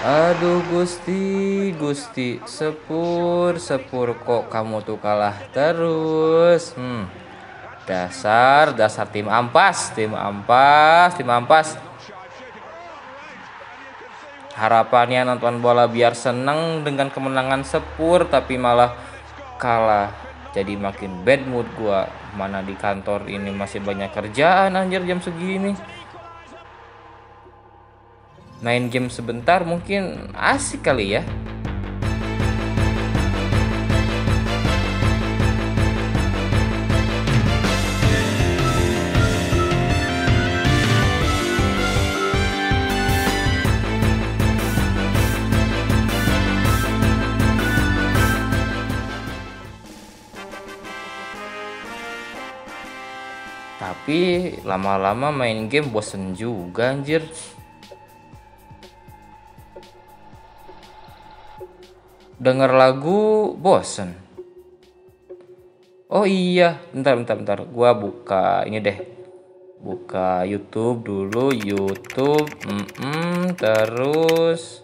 Aduh Gusti, Gusti, sepur, sepur kok kamu tuh kalah terus. Hmm. Dasar, dasar tim ampas, tim ampas, tim ampas. Harapannya nonton bola biar seneng dengan kemenangan sepur tapi malah kalah. Jadi makin bad mood gua. Mana di kantor ini masih banyak kerjaan anjir jam segini main game sebentar mungkin asik kali ya. Tapi lama-lama main game bosen juga anjir. Denger lagu bosen. Oh iya, bentar bentar bentar. Gua buka ini deh. Buka YouTube dulu, YouTube. Mm -mm, terus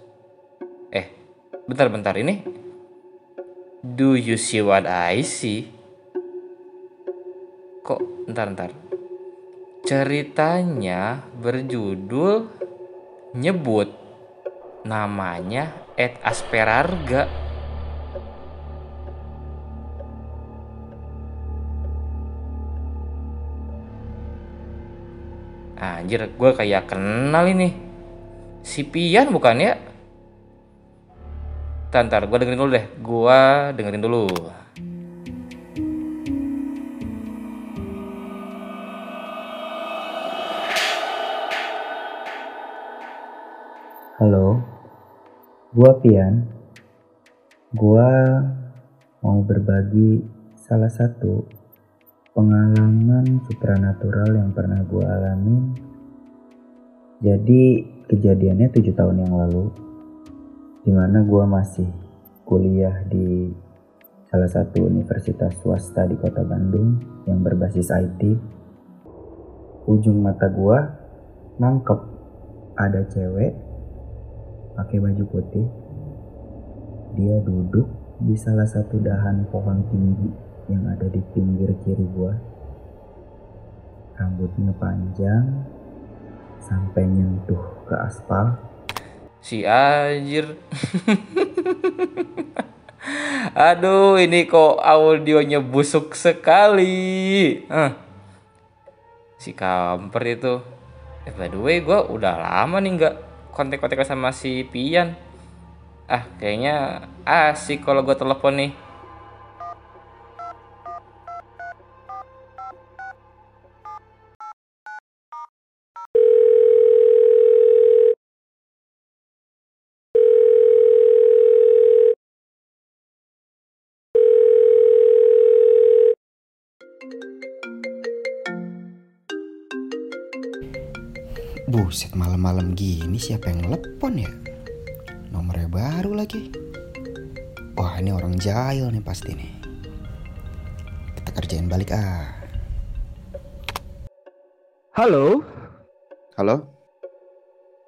eh, bentar bentar ini. Do you see what I see? Kok bentar bentar. Ceritanya berjudul nyebut namanya Ed Asperarga. Anjir, gue kayak kenal ini. Si Pian bukan ya? Tantar, gue dengerin dulu deh. Gue dengerin dulu. Halo, gua Pian. Gua mau berbagi salah satu pengalaman supranatural yang pernah gua alamin. Jadi kejadiannya tujuh tahun yang lalu, di mana gua masih kuliah di salah satu universitas swasta di kota Bandung yang berbasis IT. Ujung mata gua nangkep ada cewek pakai baju putih. Dia duduk di salah satu dahan pohon tinggi yang ada di pinggir kiri gua. Rambutnya panjang sampai nyentuh ke aspal. Si anjir. Aduh, ini kok audionya busuk sekali. Hah. Si kamper itu. Eh, by the way, gue udah lama nih nggak kontak-kontak sama si Pian. Ah, kayaknya asik kalau gue telepon nih. Buset malam-malam gini siapa yang telepon ya? Nomornya baru lagi. Wah ini orang jahil nih pasti nih. Kita kerjain balik ah. Halo, Halo?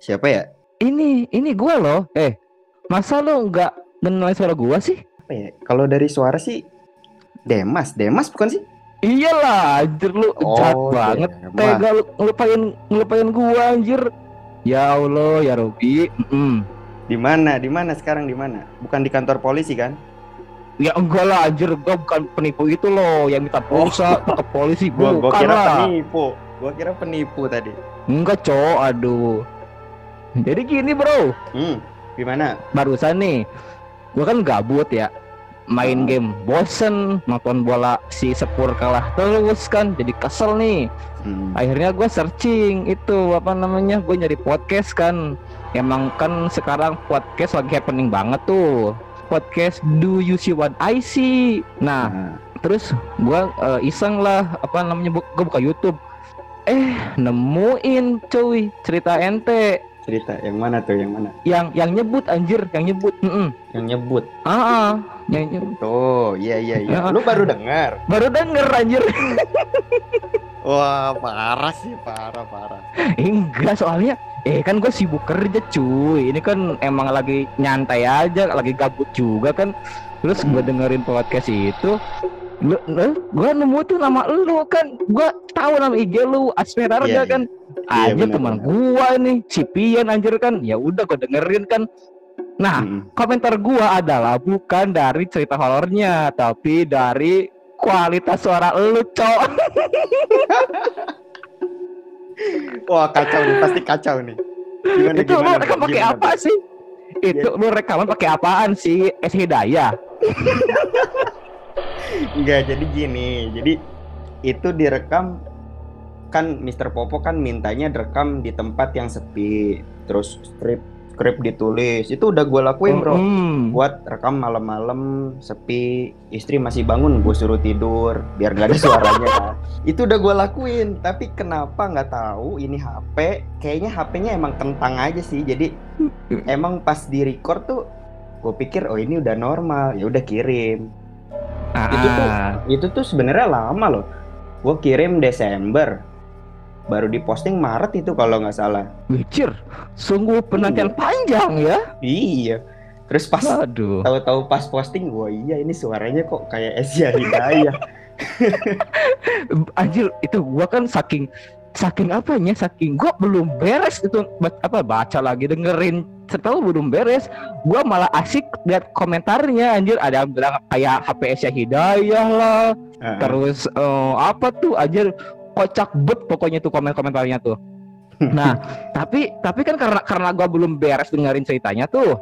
Siapa ya? ini ini gua loh. Eh, masa lo nggak kenal suara gua sih? Apa ya? Kalau dari suara sih Demas, Demas bukan sih? Iyalah, anjir lu jahat Oh, banget. Tega lu ngelupain ngelupain gua anjir. Ya Allah, ya Robi. Mm-mm. Di mana? Di mana sekarang di mana? Bukan di kantor polisi kan? Ya enggak lah anjir, gua bukan penipu itu loh yang minta pulsa ke polisi. Gua, gua kira lah. penipu. Gua kira penipu tadi. Enggak, Cok. Aduh. Jadi gini, Bro. Hmm, gimana? Barusan nih, gua kan gabut ya. Main Hmm. game bosen nonton bola si Sepur kalah terus kan jadi kesel nih. Hmm. akhirnya gue searching itu apa namanya gue nyari podcast kan. Emang kan sekarang podcast lagi happening banget tuh. Podcast do you see what I see? Nah Nah, terus gue iseng lah apa namanya gue buka YouTube. Eh nemuin cuy cerita ente cerita yang mana tuh yang mana? Yang yang nyebut anjir yang nyebut. Mm-mm. yang nyebut? Ah ah. yang nyebut. Tuh iya iya iya. Ya. lu baru dengar? Baru denger anjir. Wah parah sih parah parah. Enggak soalnya eh kan gue sibuk kerja cuy. Ini kan emang lagi nyantai aja lagi gabut juga kan. Terus gue dengerin podcast itu lu, lu gue nemu tuh nama lu kan. Gue tahu nama IG lu Asmerarga Iya, iya. kan Iya, aja teman gua nih si Pian anjir kan. Ya udah gue dengerin kan. Nah Mm-mm. komentar gua adalah bukan dari cerita horornya tapi dari kualitas suara lu cok. Wah kacau nih pasti kacau nih. Gimana itu lu gimana rekam Bro? pakai apa sih? Itu lu rekaman pakai apaan sih? S Hidayah. Enggak, jadi gini. Jadi itu direkam kan Mr. Popo kan mintanya direkam di tempat yang sepi. Terus skrip skrip ditulis. Itu udah gue lakuin, Bro. Hmm. Buat rekam malam-malam sepi, istri masih bangun, gue suruh tidur biar gak ada suaranya. itu udah gue lakuin, tapi kenapa nggak tahu ini HP? Kayaknya HP-nya emang kentang aja sih. Jadi emang pas di record tuh gue pikir oh ini udah normal, ya udah kirim Ah, itu tuh itu tuh sebenarnya lama loh gue kirim Desember baru diposting Maret itu kalau nggak salah. Wicir, sungguh penantian panjang ya. iya. Terus pas Aduh. tahu-tahu pas posting wah iya ini suaranya kok kayak Asia Hidayah. Anjir, itu gua kan saking saking apanya, saking gua belum beres itu apa baca lagi dengerin. Setelah belum beres, gua malah asik lihat komentarnya anjir. Ada yang bilang kayak HPS ya Hidayah lah, Heeh. terus eh, apa tuh anjir kocak bet pokoknya tuh komen-komentarnya tuh. Nah, tapi tapi kan karena karena gua belum beres dengerin ceritanya tuh.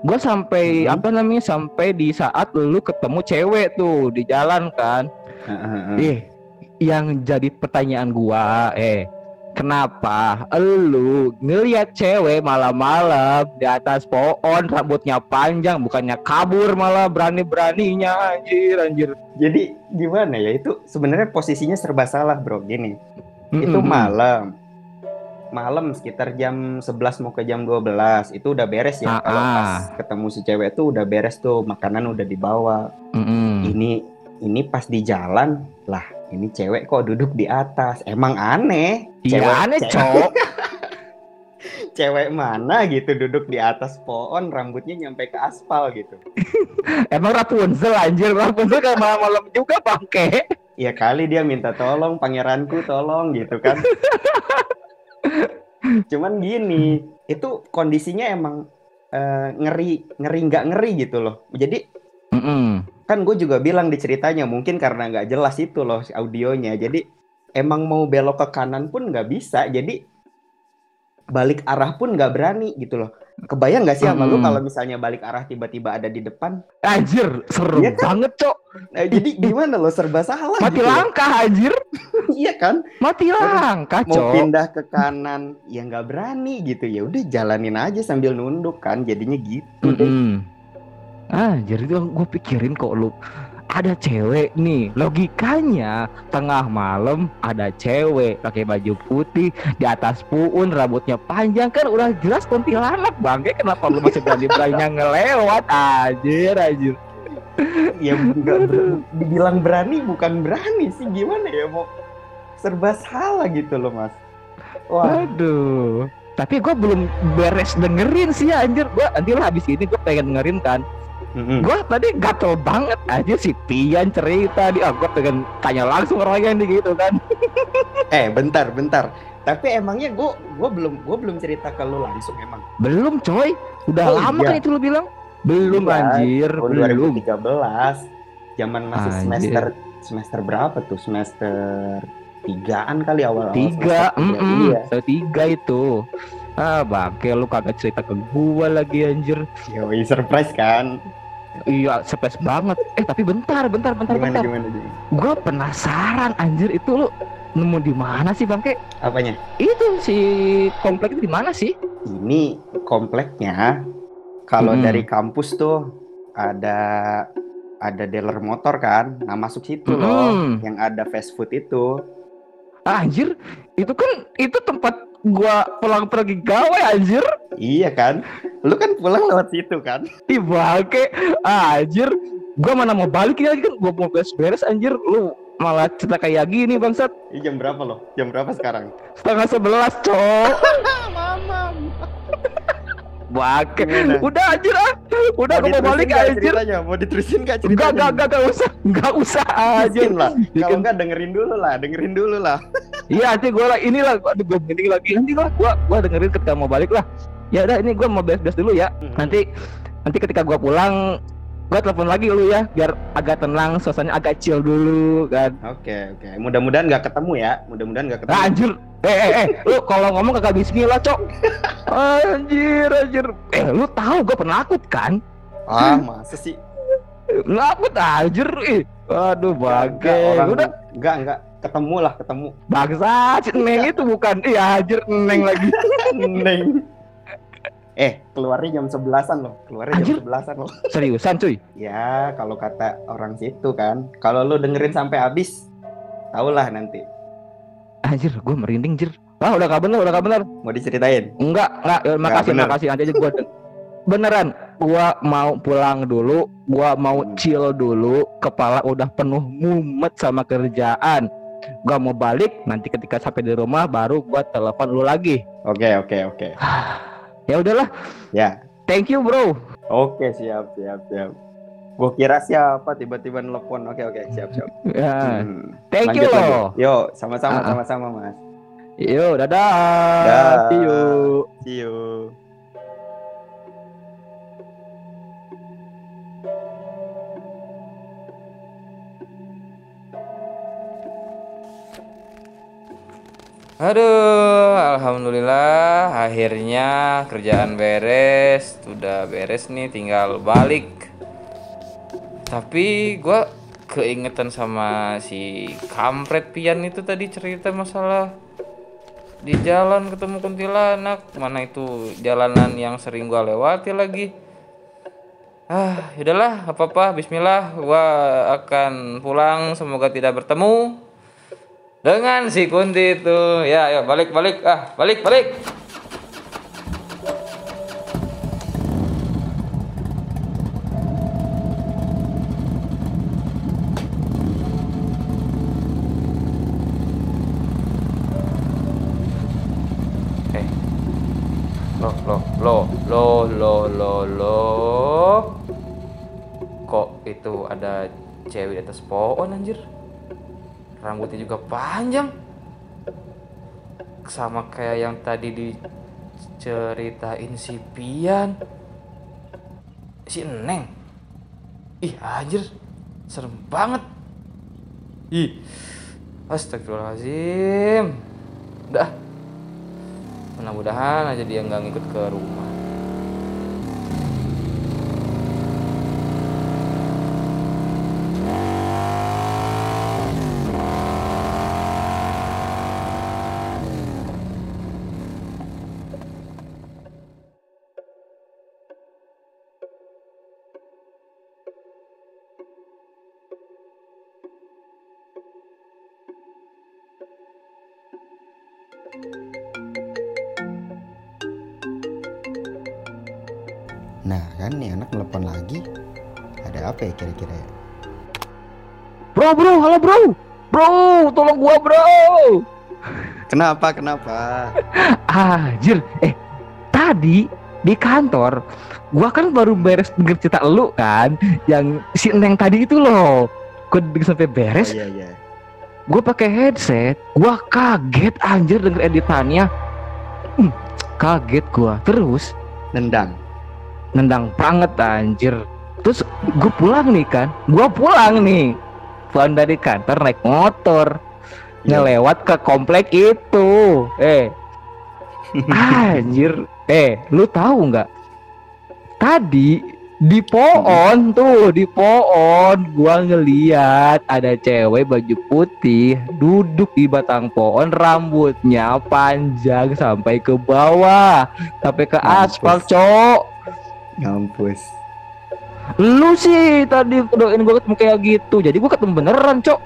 Gua sampai Mhm. apa namanya sampai di saat lu ketemu cewek tuh di jalan kan. Eh, yang jadi pertanyaan gua, eh, kenapa lu ngelihat cewek malam-malam di atas pohon rambutnya panjang bukannya kabur malah berani-beraninya anjir anjir. jadi gimana ya itu sebenarnya posisinya serba salah bro gini itu Mm-mm. malam malam sekitar jam 11 mau ke jam 12 itu udah beres ya Ah, kalau ah. pas ketemu si cewek tuh udah beres tuh makanan udah dibawa Mm-mm. ini ini pas di jalan lah ini cewek kok duduk di atas emang aneh Iya Cewek- aneh cok. cewek mana gitu duduk di atas pohon rambutnya nyampe ke aspal gitu Emang Rapunzel anjir Rapunzel kayak malam-malam juga bangke. ya kali dia minta tolong pangeranku tolong gitu kan cuman gini itu kondisinya emang eh, ngeri ngeri nggak ngeri gitu loh jadi Mm-mm. Kan gue juga bilang di ceritanya mungkin karena nggak jelas itu loh audionya jadi emang mau belok ke kanan pun nggak bisa jadi balik arah pun nggak berani gitu loh kebayang nggak sih sama lu kalau misalnya balik arah tiba-tiba ada di depan Anjir seru Iya kan? banget cok. Nah, jadi gimana lo serba salah Mati gitu loh. langkah anjir. iya kan Mati langkah mau cok. pindah ke kanan ya nggak berani gitu ya udah jalanin aja sambil nunduk kan jadinya gitu deh. Mm-mm. Ah, jadi tuh gue pikirin kok lu. Ada cewek nih logikanya. Tengah malam ada cewek pakai baju putih di atas puun rambutnya panjang. Kan udah jelas kuntilanak bangke. Kenapa lu masih berani beraninya ngelewat? Anjir anjir. Ya nggak ber- dibilang berani bukan berani sih. Gimana ya mau serba salah gitu loh mas. Wah. Aduh. Tapi gue belum beres dengerin sih anjir. Gue nanti lah habis ini gue pengen dengerin kan mm-mm. Gua tadi gatel banget aja si Pian cerita di ah, gua pengen tanya langsung orangnya nih gitu kan. eh bentar bentar tapi emangnya gue gue belum gue belum cerita ke lu langsung emang Belum coy, udah Oh, lama iya. kan itu lu bilang? Belum Iya, anjir, belum. 2013 zaman masih Anjir. semester semester berapa tuh semester tigaan kali awal Tiga, mm iya tiga itu. Ah bangke lu kagak cerita ke gua lagi anjir. Yoi, surprise kan Iya, surprise banget. Eh tapi bentar, bentar, bentar, gimana bentar. gimana gimana Gua penasaran anjir itu lu nemu di mana sih bangke? apanya Itu si komplek itu di mana sih? ini kompleknya kalau Mm-mm. dari kampus tuh ada ada dealer motor kan nah masuk situ loh Mm-mm. yang ada fast food itu Anjir, itu kan itu tempat gua pulang pergi gawe anjir. Iya kan? Lu kan pulang lewat situ kan? Ih bangke, anjir. Gua mana mau balik lagi kan gua mau beres-beres anjir. Lu malah cerita kayak gini bangsat. Ih, jam berapa loh? Jam berapa sekarang? Setengah sebelas cok. Mamam. Gimana? Udah anjir ah. Udah gua mau balik anjir. ceritanya? Mau diterusin gak Enggak, ceritanya? enggak, enggak, enggak usah. Enggak usah anjir. Bikin lah. Kalau enggak dengerin dulu lah, dengerin dulu lah. Iya nanti gue lah inilah gua aduh gue mending lagi nanti lah gue gue dengerin ketika mau balik lah ya udah ini gue mau beres-beres dulu ya Mhm. nanti nanti ketika gue pulang gue telepon lagi lu ya biar agak tenang suasananya agak chill dulu kan Oke, oke. Mudah-mudahan nggak ketemu ya. Mudah-mudahan nggak ketemu. Ah, anjir eh eh eh lu kalau ngomong kagak bismillah cok anjir anjir eh lu tahu gue penakut kan Ah, masa sih? penakut anjir ih aduh orang udah enggak, enggak. Ketemu lah, ketemu. bangsa neng itu bukan iya anjir neng lagi Neng. Eh, keluarnya jam 11-an loh. Keluarnya Anjir. jam 11-an loh. seriusan cuy Ya, kalau kata orang situ kan. Kalau lu dengerin sampai habis, tahulah nanti. Anjir gue merinding jir ah udah gak bener udah gak bener Mau diceritain? Enggak, enggak. Ya, makasih, bener. makasih. Nanti aja gua den- beneran. Gua mau pulang dulu, gua mau Hmm. chill dulu. Kepala udah penuh mumet sama kerjaan. Gua mau balik, nanti ketika sampai di rumah baru gua telepon lu lagi. Oke, oke, oke. Ya udahlah. Ya. Thank you, bro. Oke, siap, siap, siap. Gue kira siapa tiba-tiba nelpon. Oke, oke, siap, siap. Ya, Hmm. thank you Lanjut, loh. lanjut. Yo, sama-sama, ah. sama-sama, Mas. Yo, dadah. Dah. See you. See you. Aduh, alhamdulillah akhirnya kerjaan beres, sudah beres nih tinggal balik. Tapi gua keingetan sama si kampret pian itu tadi cerita masalah di jalan ketemu kuntilanak, mana itu jalanan yang sering gua lewati lagi. Ah, yaudahlah, apa-apa, bismillah, gua akan pulang, semoga tidak bertemu dengan si Kunti itu. Ya ya balik balik. Ah balik balik eh lo lo lo lo lo kok itu ada cewek di atas pohon anjir? Rambutnya juga panjang. Sama kayak yang tadi diceritain si Pian. Si Neng. Ih anjir. Serem banget. Ih. Astagfirullahaladzim. Udah mudah-mudahan aja dia nggak ngikut ke rumah ya kira-kira ya? Bro, bro, halo bro. Bro, tolong gua bro. Kenapa? Kenapa? Anjir, eh tadi di kantor gua kan baru beres denger cerita lu kan yang si Neng tadi itu loh. Gua denger sampai Oh beres, iya iya. gua pakai headset, gua kaget anjir denger editannya. Hmm, kaget gua. Terus Nendang. nendang banget anjir. Terus gue pulang nih kan, gua pulang nih. Pulang dari kantor naik motor, Iya. ngelewat ke komplek itu. Eh, Anjir, eh, lu tahu nggak? Tadi di pohon tuh, di pohon gua ngeliat ada cewek baju putih duduk di batang pohon, rambutnya panjang sampai ke bawah, sampai ke Mampus. aspal, cok. Ngampus. Lu sih tadi doain gua ketemu kayak gitu, jadi gua ketemu beneran, cok.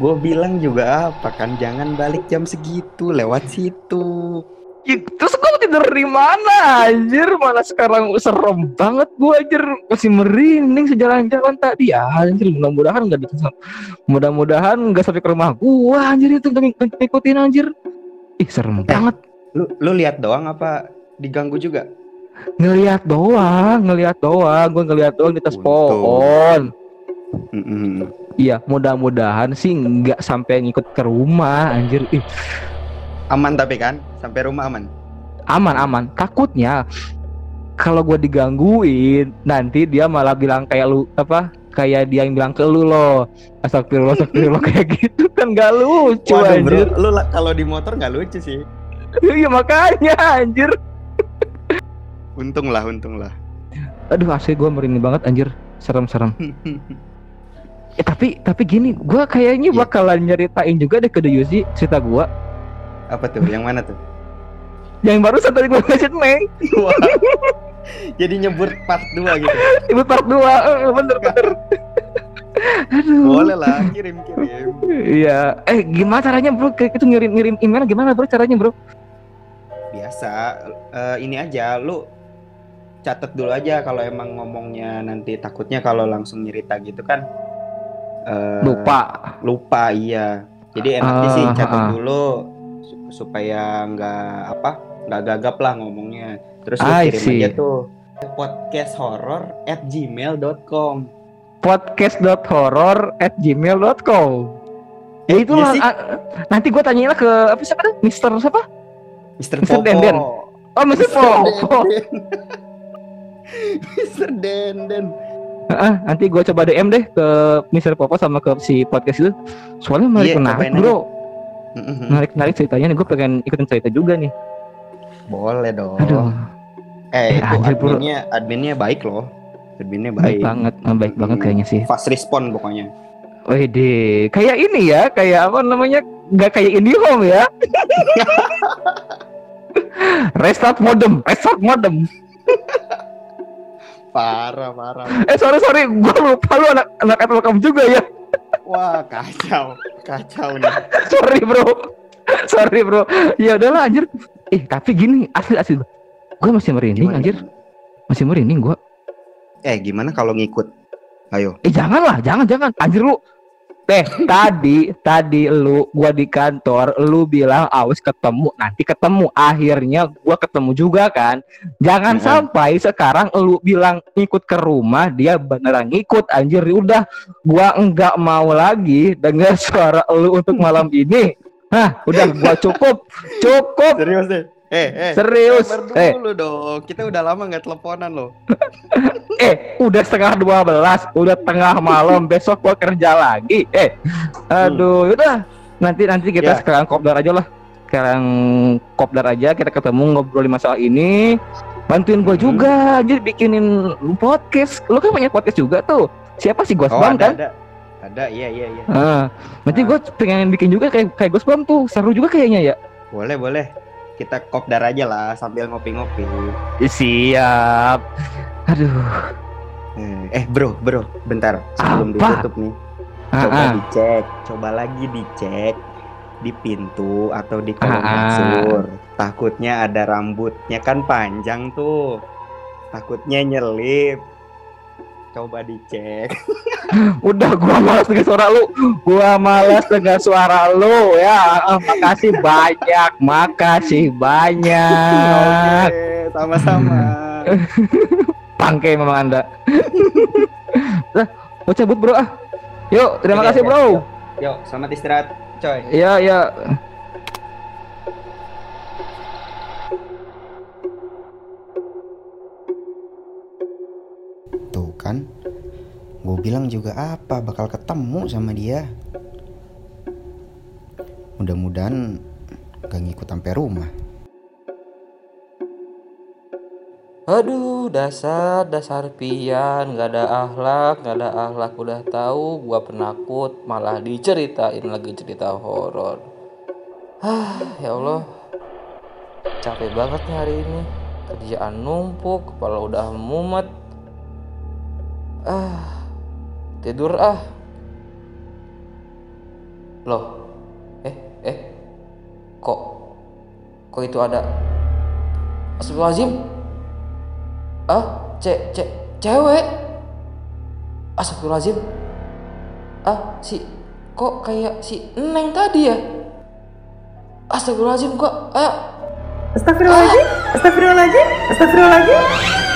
Gue bilang juga apa kan jangan balik jam segitu lewat situ. Ya, terus gue tidur di mana anjir mana sekarang serem banget gue anjir masih merinding sejalan-jalan tadi ya anjir mudah-mudahan nggak di mudah-mudahan nggak sampai ke rumah gua anjir itu ngikutin anjir ih serem banget Lu lu lihat doang apa diganggu juga? Ngelihat doang ngelihat doang gue ngelihat doang di atas pohon. Iya mudah-mudahan sih nggak sampai ngikut ke rumah anjir. Ih. Aman tapi kan? Sampai rumah aman. aman aman. Takutnya kalau gue digangguin nanti dia malah bilang kayak lu apa kayak dia yang bilang ke lu loh. Astagfirullah astagfirullah kayak gitu kan gak lucu Waduh bro, anjir lu la- kalau di motor nggak lucu sih. iya makanya anjir Untung lah, untung lah. aduh asli gue merinding banget anjir serem-serem eh tapi tapi gini gue kayaknya Iya. bakalan nyeritain juga deh ke Yusi cerita gue Apa tuh? Yang mana tuh? yang baru gue ngasih Meng Wah. Jadi nyebut part 2 gitu. ibu part 2 bener bener aduh Boleh lah, kirim kirim. iya eh gimana caranya bro kayak itu ngirim ngirim email gimana bro caranya bro Biasa, eh, ini aja lu catat dulu aja kalau emang ngomongnya nanti takutnya kalau langsung nyerita gitu kan eh, lupa lupa iya. Jadi enaknya sih Ah, catat ah. dulu su- supaya nggak apa nggak gagap lah ngomongnya. Terus lu kirim see. aja tuh podcast horror at gmail.com podcast.horror at gmail.com ya itu Iya lah sih. ah, nanti gue tanyain lah ke apa siapa tuh Mister siapa Mister. Popo Denden. oh Mister Mr. Po Denden. Mister Denden Ah, nanti gue coba DM deh ke Mister Popo sama ke si podcast itu soalnya menarik Iya, menarik bro menarik menarik ceritanya nih gue pengen ikutin cerita juga nih Boleh dong. aduh Eh, Eh, itu anjir, bro. adminnya adminnya baik loh. Adminnya baik baik. banget baik banget Mm, kayaknya sih Fast respon pokoknya. Wede, kayak ini ya, kayak apa namanya? Nggak kayak IndiHome ya. restart modem, restart modem. Parah, parah. Eh sorry sorry, gue lupa lu anak anak Telkom juga ya. Wah, kacau. Kacau nih. sorry bro, sorry bro. Ya udahlah anjir. Eh tapi gini, asli asli. Gue masih merinding Gimana? anjir, masih merinding gue. Eh, gimana kalau ngikut? Ayo. Eh janganlah, jangan jangan. Anjir lu. Teh, tadi tadi lu gua di kantor, lu bilang awas ketemu, nanti ketemu. Akhirnya gua ketemu juga kan. Jangan Mm-mm. sampai sekarang lu bilang ikut ke rumah, dia beneran ngikut anjir. Udah, gua enggak mau lagi dengar suara lu untuk malam ini. Hah, udah gua cukup. Cukup. Serius deh. Eh, eh. Serius. Eh, dulu dong. Kita udah lama nggak teleponan loh. eh, udah setengah dua belas, udah tengah malam, besok gua kerja lagi. Eh, aduh, udah. Nanti nanti kita Ya. sekarang kopdar aja lah. Sekarang kopdar aja, kita ketemu ngobrolin masalah ini. Bantuin gua Hmm. juga, jadi bikinin podcast. Lu kan punya podcast juga tuh. Siapa sih Gosbam ada, kan? ada. Ada, iya, iya, iya. Ah, nanti gue pengen bikin juga kayak kayak Gosbam tuh. Seru juga kayaknya ya. Boleh, boleh. Kita kopdar aja lah sambil ngopi-ngopi. Siap. Aduh. Eh, eh, bro, bro, bentar. Sebelum Apa? ditutup nih. Ah, Coba ah. dicek, coba lagi dicek di pintu atau di kolong Ah, ah. kasur. Takutnya ada rambutnya kan panjang tuh. Takutnya nyelip. Coba dicek. Udah gua malas dengar suara lu. Gua malas dengar suara lu ya. Ah, makasih banyak, makasih banyak. Oke, sama-sama. Bangke memang Anda. Lah, mau cabut bro ah. Yuk, terima Oke, kasih oke, bro. Yuk, yuk, selamat istirahat, coy. Iya, iya. Gue bilang juga apa bakal ketemu sama dia. Mudah-mudahan gak ngikut sampai rumah. Aduh, dasar, dasar pian, nggak ada akhlak, nggak ada akhlak. Udah tahu, gua penakut, malah diceritain lagi cerita horor. Ah, ya Allah, capek banget nih hari ini. Kerjaan numpuk, kepala udah mumet. Ah, tidur ah. Loh. Eh, eh. Kok kok itu ada Astagfirullahaladzim. Ah, ce, ce, cewek. Astagfirullahaladzim. Ah, si kok kayak si Neng tadi ya? Astagfirullahaladzim kok ah Astagfirullahaladzim, astagfirullahaladzim, astagfirullahaladzim.